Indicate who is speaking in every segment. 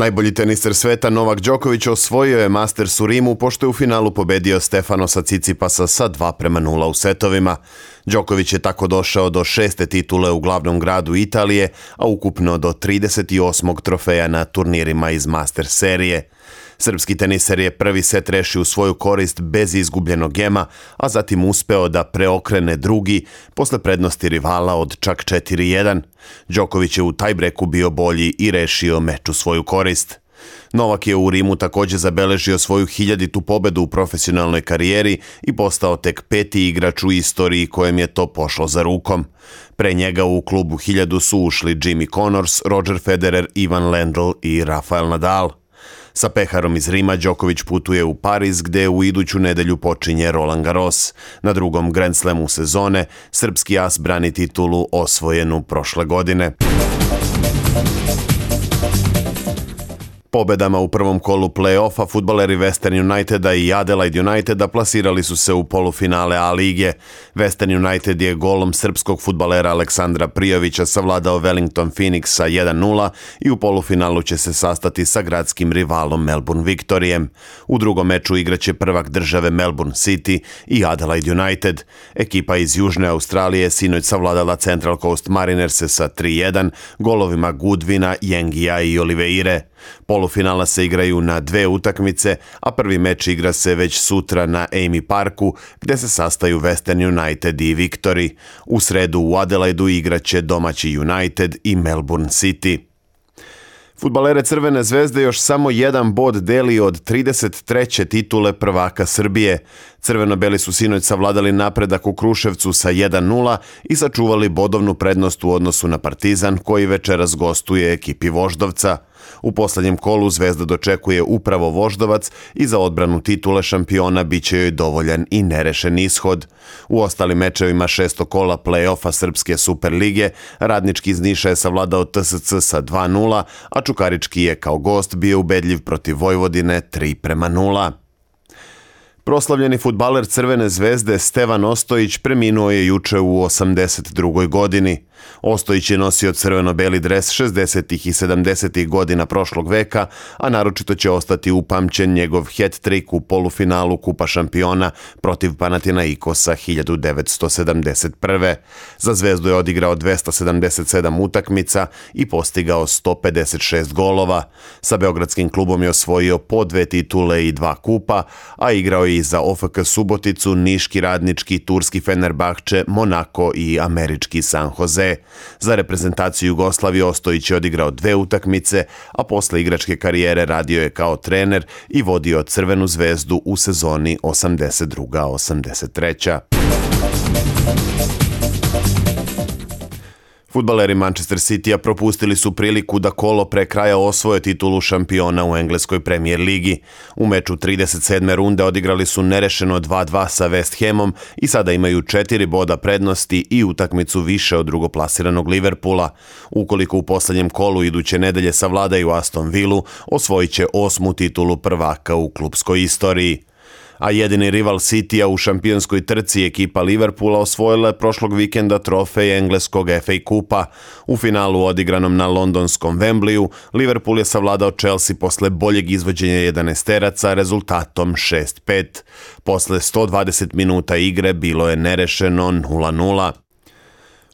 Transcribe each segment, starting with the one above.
Speaker 1: Najbolji teniser sveta Novak Đoković osvojio je Masters u Rimu pošto je u finalu pobedio Stefanosa Cicipasa sa 2 prema 0 u setovima. Đoković je tako došao do šeste titule u glavnom gradu Italije, a ukupno do 38. trofeja na turnirima iz Masters serije. Srpski teniser je prvi set rešio u svoju korist bez izgubljenog gema, a zatim uspeo da preokrene drugi posle prednosti rivala od čak 4-1. Đoković je u tajbreku bio bolji i rešio meč u svoju korist. Novak je u Rimu takođe zabeležio svoju hiljaditu pobedu u profesionalnoj karijeri i postao tek peti igrač u istoriji kojem je to pošlo za rukom. Pre njega u klubu hiljadu su ušli Jimmy Connors, Roger Federer, Ivan Lendl i Rafael Nadal. Sa peharom iz Rima Đoković putuje u Pariz gde u iduću nedelju počinje Roland Garros. Na drugom Grand Slamu sezone srpski as brani titulu osvojenu prošle godine. Pobedama u prvom kolu play-offa futbaleri Western Uniteda i Adelaide Uniteda plasirali su se u polufinale A lige. Western United je golom srpskog futbalera Aleksandra Prijovića savladao Wellington Phoenix sa 1-0 i u polufinalu će se sastati sa gradskim rivalom Melbourne Victorijem. U drugom meču igraće prvak države Melbourne City i Adelaide United. Ekipa iz Južne Australije sinoć savladala Central Coast Mariners sa 3-1 golovima Goodwina, Jengija i Oliveire. Polufinala se igraju na dve utakmice, a prvi meč igra se već sutra na Amy Parku, gde se sastaju Western United i Victory. U sredu u Adelaidu igraće domaći United i Melbourne City. Futbalere Crvene zvezde još samo jedan bod deli od 33. titule prvaka Srbije. Crveno-beli su sinoć savladali napredak u Kruševcu sa 1-0 i sačuvali bodovnu prednost u odnosu na Partizan koji večeras gostuje ekipi Voždovca. U poslednjem kolu Zvezda dočekuje upravo Voždovac i za odbranu titule šampiona biće joj dovoljan i nerešen ishod. U ostalim mečevima šesto kola play-offa Srpske Superlige Radnički iz Niša je savladao TSC sa 2-0, a Čukarički je kao gost bio ubedljiv protiv Vojvodine 3 prema 0. Proslavljeni futbaler Crvene zvezde Stevan Ostojić preminuo je juče u 82. godini. Ostojić je nosio crveno-beli dres 60. i 70. godina prošlog veka, a naročito će ostati upamćen njegov hat-trick u polufinalu Kupa šampiona protiv Panatina Ikosa 1971. Za zvezdu je odigrao 277 utakmica i postigao 156 golova. Sa Beogradskim klubom je osvojio po dve titule i dva kupa, a igrao je i za OFK Suboticu, Niški radnički, Turski Fenerbahče, Monako i Američki San Jose. Za reprezentaciju Jugoslavije Ostojić je odigrao dve utakmice, a posle igračke karijere radio je kao trener i vodio Crvenu zvezdu u sezoni 82-83. Futbaleri Manchester City-a propustili su priliku da kolo pre kraja osvoje titulu šampiona u engleskoj premijer ligi. U meču 37. runde odigrali su nerešeno 2-2 sa West Hamom i sada imaju četiri boda prednosti i utakmicu više od drugoplasiranog Liverpoola. Ukoliko u poslednjem kolu iduće nedelje savladaju Aston Villu, osvojit će osmu titulu prvaka u klubskoj istoriji a jedini rival City-a u šampionskoj trci ekipa Liverpoola osvojila je prošlog vikenda trofej engleskog FA Kupa. U finalu odigranom na londonskom Wembleyu, Liverpool je savladao Chelsea posle boljeg izvođenja 11 teraca rezultatom 6-5. Posle 120 minuta igre bilo je nerešeno 0-0.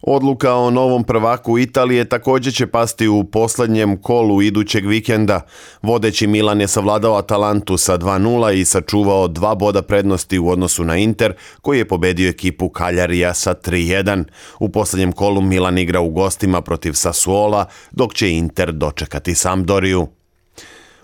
Speaker 1: Odluka o novom prvaku Italije takođe će pasti u poslednjem kolu idućeg vikenda. Vodeći Milan je savladao Atalantu sa 2-0 i sačuvao dva boda prednosti u odnosu na Inter, koji je pobedio ekipu Kaljarija sa 3-1. U poslednjem kolu Milan igra u gostima protiv Sassuola, dok će Inter dočekati Sampdoriju.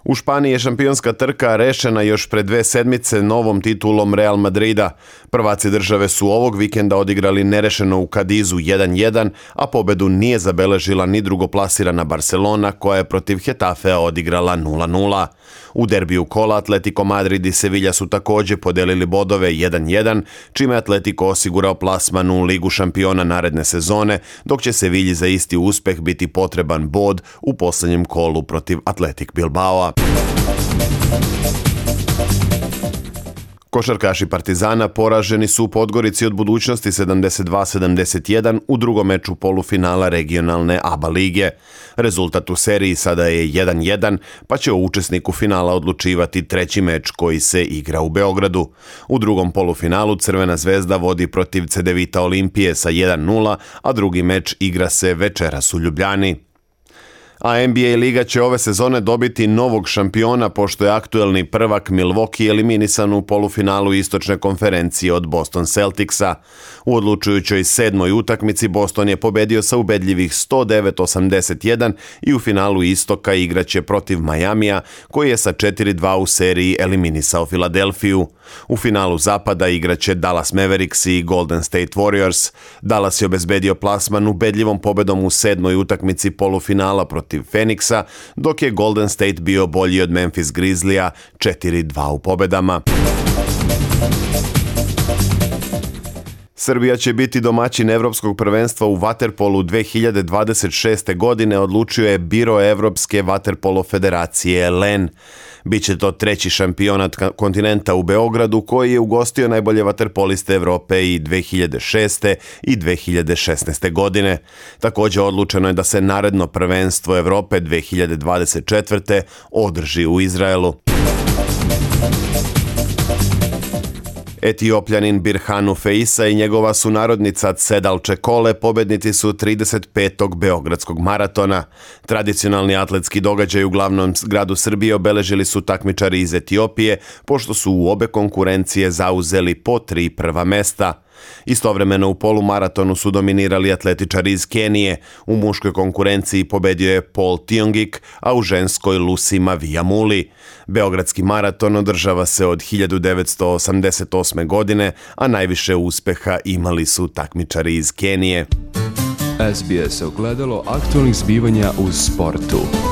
Speaker 1: U Španiji je šampionska trka rešena još pre dve sedmice novom titulom Real Madrida. Prvaci države su ovog vikenda odigrali nerešeno u Kadizu 1-1, a pobedu nije zabeležila ni drugoplasirana Barcelona koja je protiv Hetafea odigrala 0-0. U derbiju kola Atletico Madrid i Sevilla su također podelili bodove 1-1, čime Atletico osigurao plasman u Ligu šampiona naredne sezone, dok će Sevilji za isti uspeh biti potreban bod u posljednjem kolu protiv Atletik Bilbao. Košarkaši Partizana poraženi su u Podgorici od budućnosti 72-71 u drugom meču polufinala regionalne ABA lige. Rezultat u seriji sada je 1-1, pa će o učesniku finala odlučivati treći meč koji se igra u Beogradu. U drugom polufinalu Crvena zvezda vodi protiv Cedevita Olimpije sa 1-0, a drugi meč igra se večeras u Ljubljani a NBA Liga će ove sezone dobiti novog šampiona pošto je aktuelni prvak Milwaukee eliminisan u polufinalu istočne konferencije od Boston Celticsa. U odlučujućoj sedmoj utakmici Boston je pobedio sa ubedljivih 109-81 i u finalu istoka igraće protiv Majamija koji je sa 4-2 u seriji eliminisao Filadelfiju. U finalu zapada igraće Dallas Mavericks i Golden State Warriors. Dallas je obezbedio plasman ubedljivom pobedom u sedmoj utakmici polufinala protiv Feniksa, dok je Golden State bio bolji od Memphis Grizzlija 4-2 u pobedama. Srbija će biti domaćin Evropskog prvenstva u Waterpolu 2026. godine, odlučio je Biro Evropske Waterpolo federacije LEN. Biće to treći šampionat kontinenta u Beogradu koji je ugostio najbolje vaterpoliste Europe i 2006. i 2016. godine. Također odlučeno je da se naredno prvenstvo Europe 2024. održi u Izraelu. Etiopljanin Birhanu Feisa i njegova sunarodnica Cedal Čekole pobednici su 35. Beogradskog maratona. Tradicionalni atletski događaj u glavnom gradu Srbije obeležili su takmičari iz Etiopije, pošto su u obe konkurencije zauzeli po tri prva mesta. Istovremeno u polumaratonu su dominirali atletičari iz Kenije. U muškoj konkurenciji pobedio je Paul Tiongik, a u ženskoj Lucy Mavia Muli. Beogradski maraton održava se od 1988. godine, a najviše uspeha imali su takmičari iz Kenije.
Speaker 2: SBS ogledalo aktualnih zbivanja u sportu.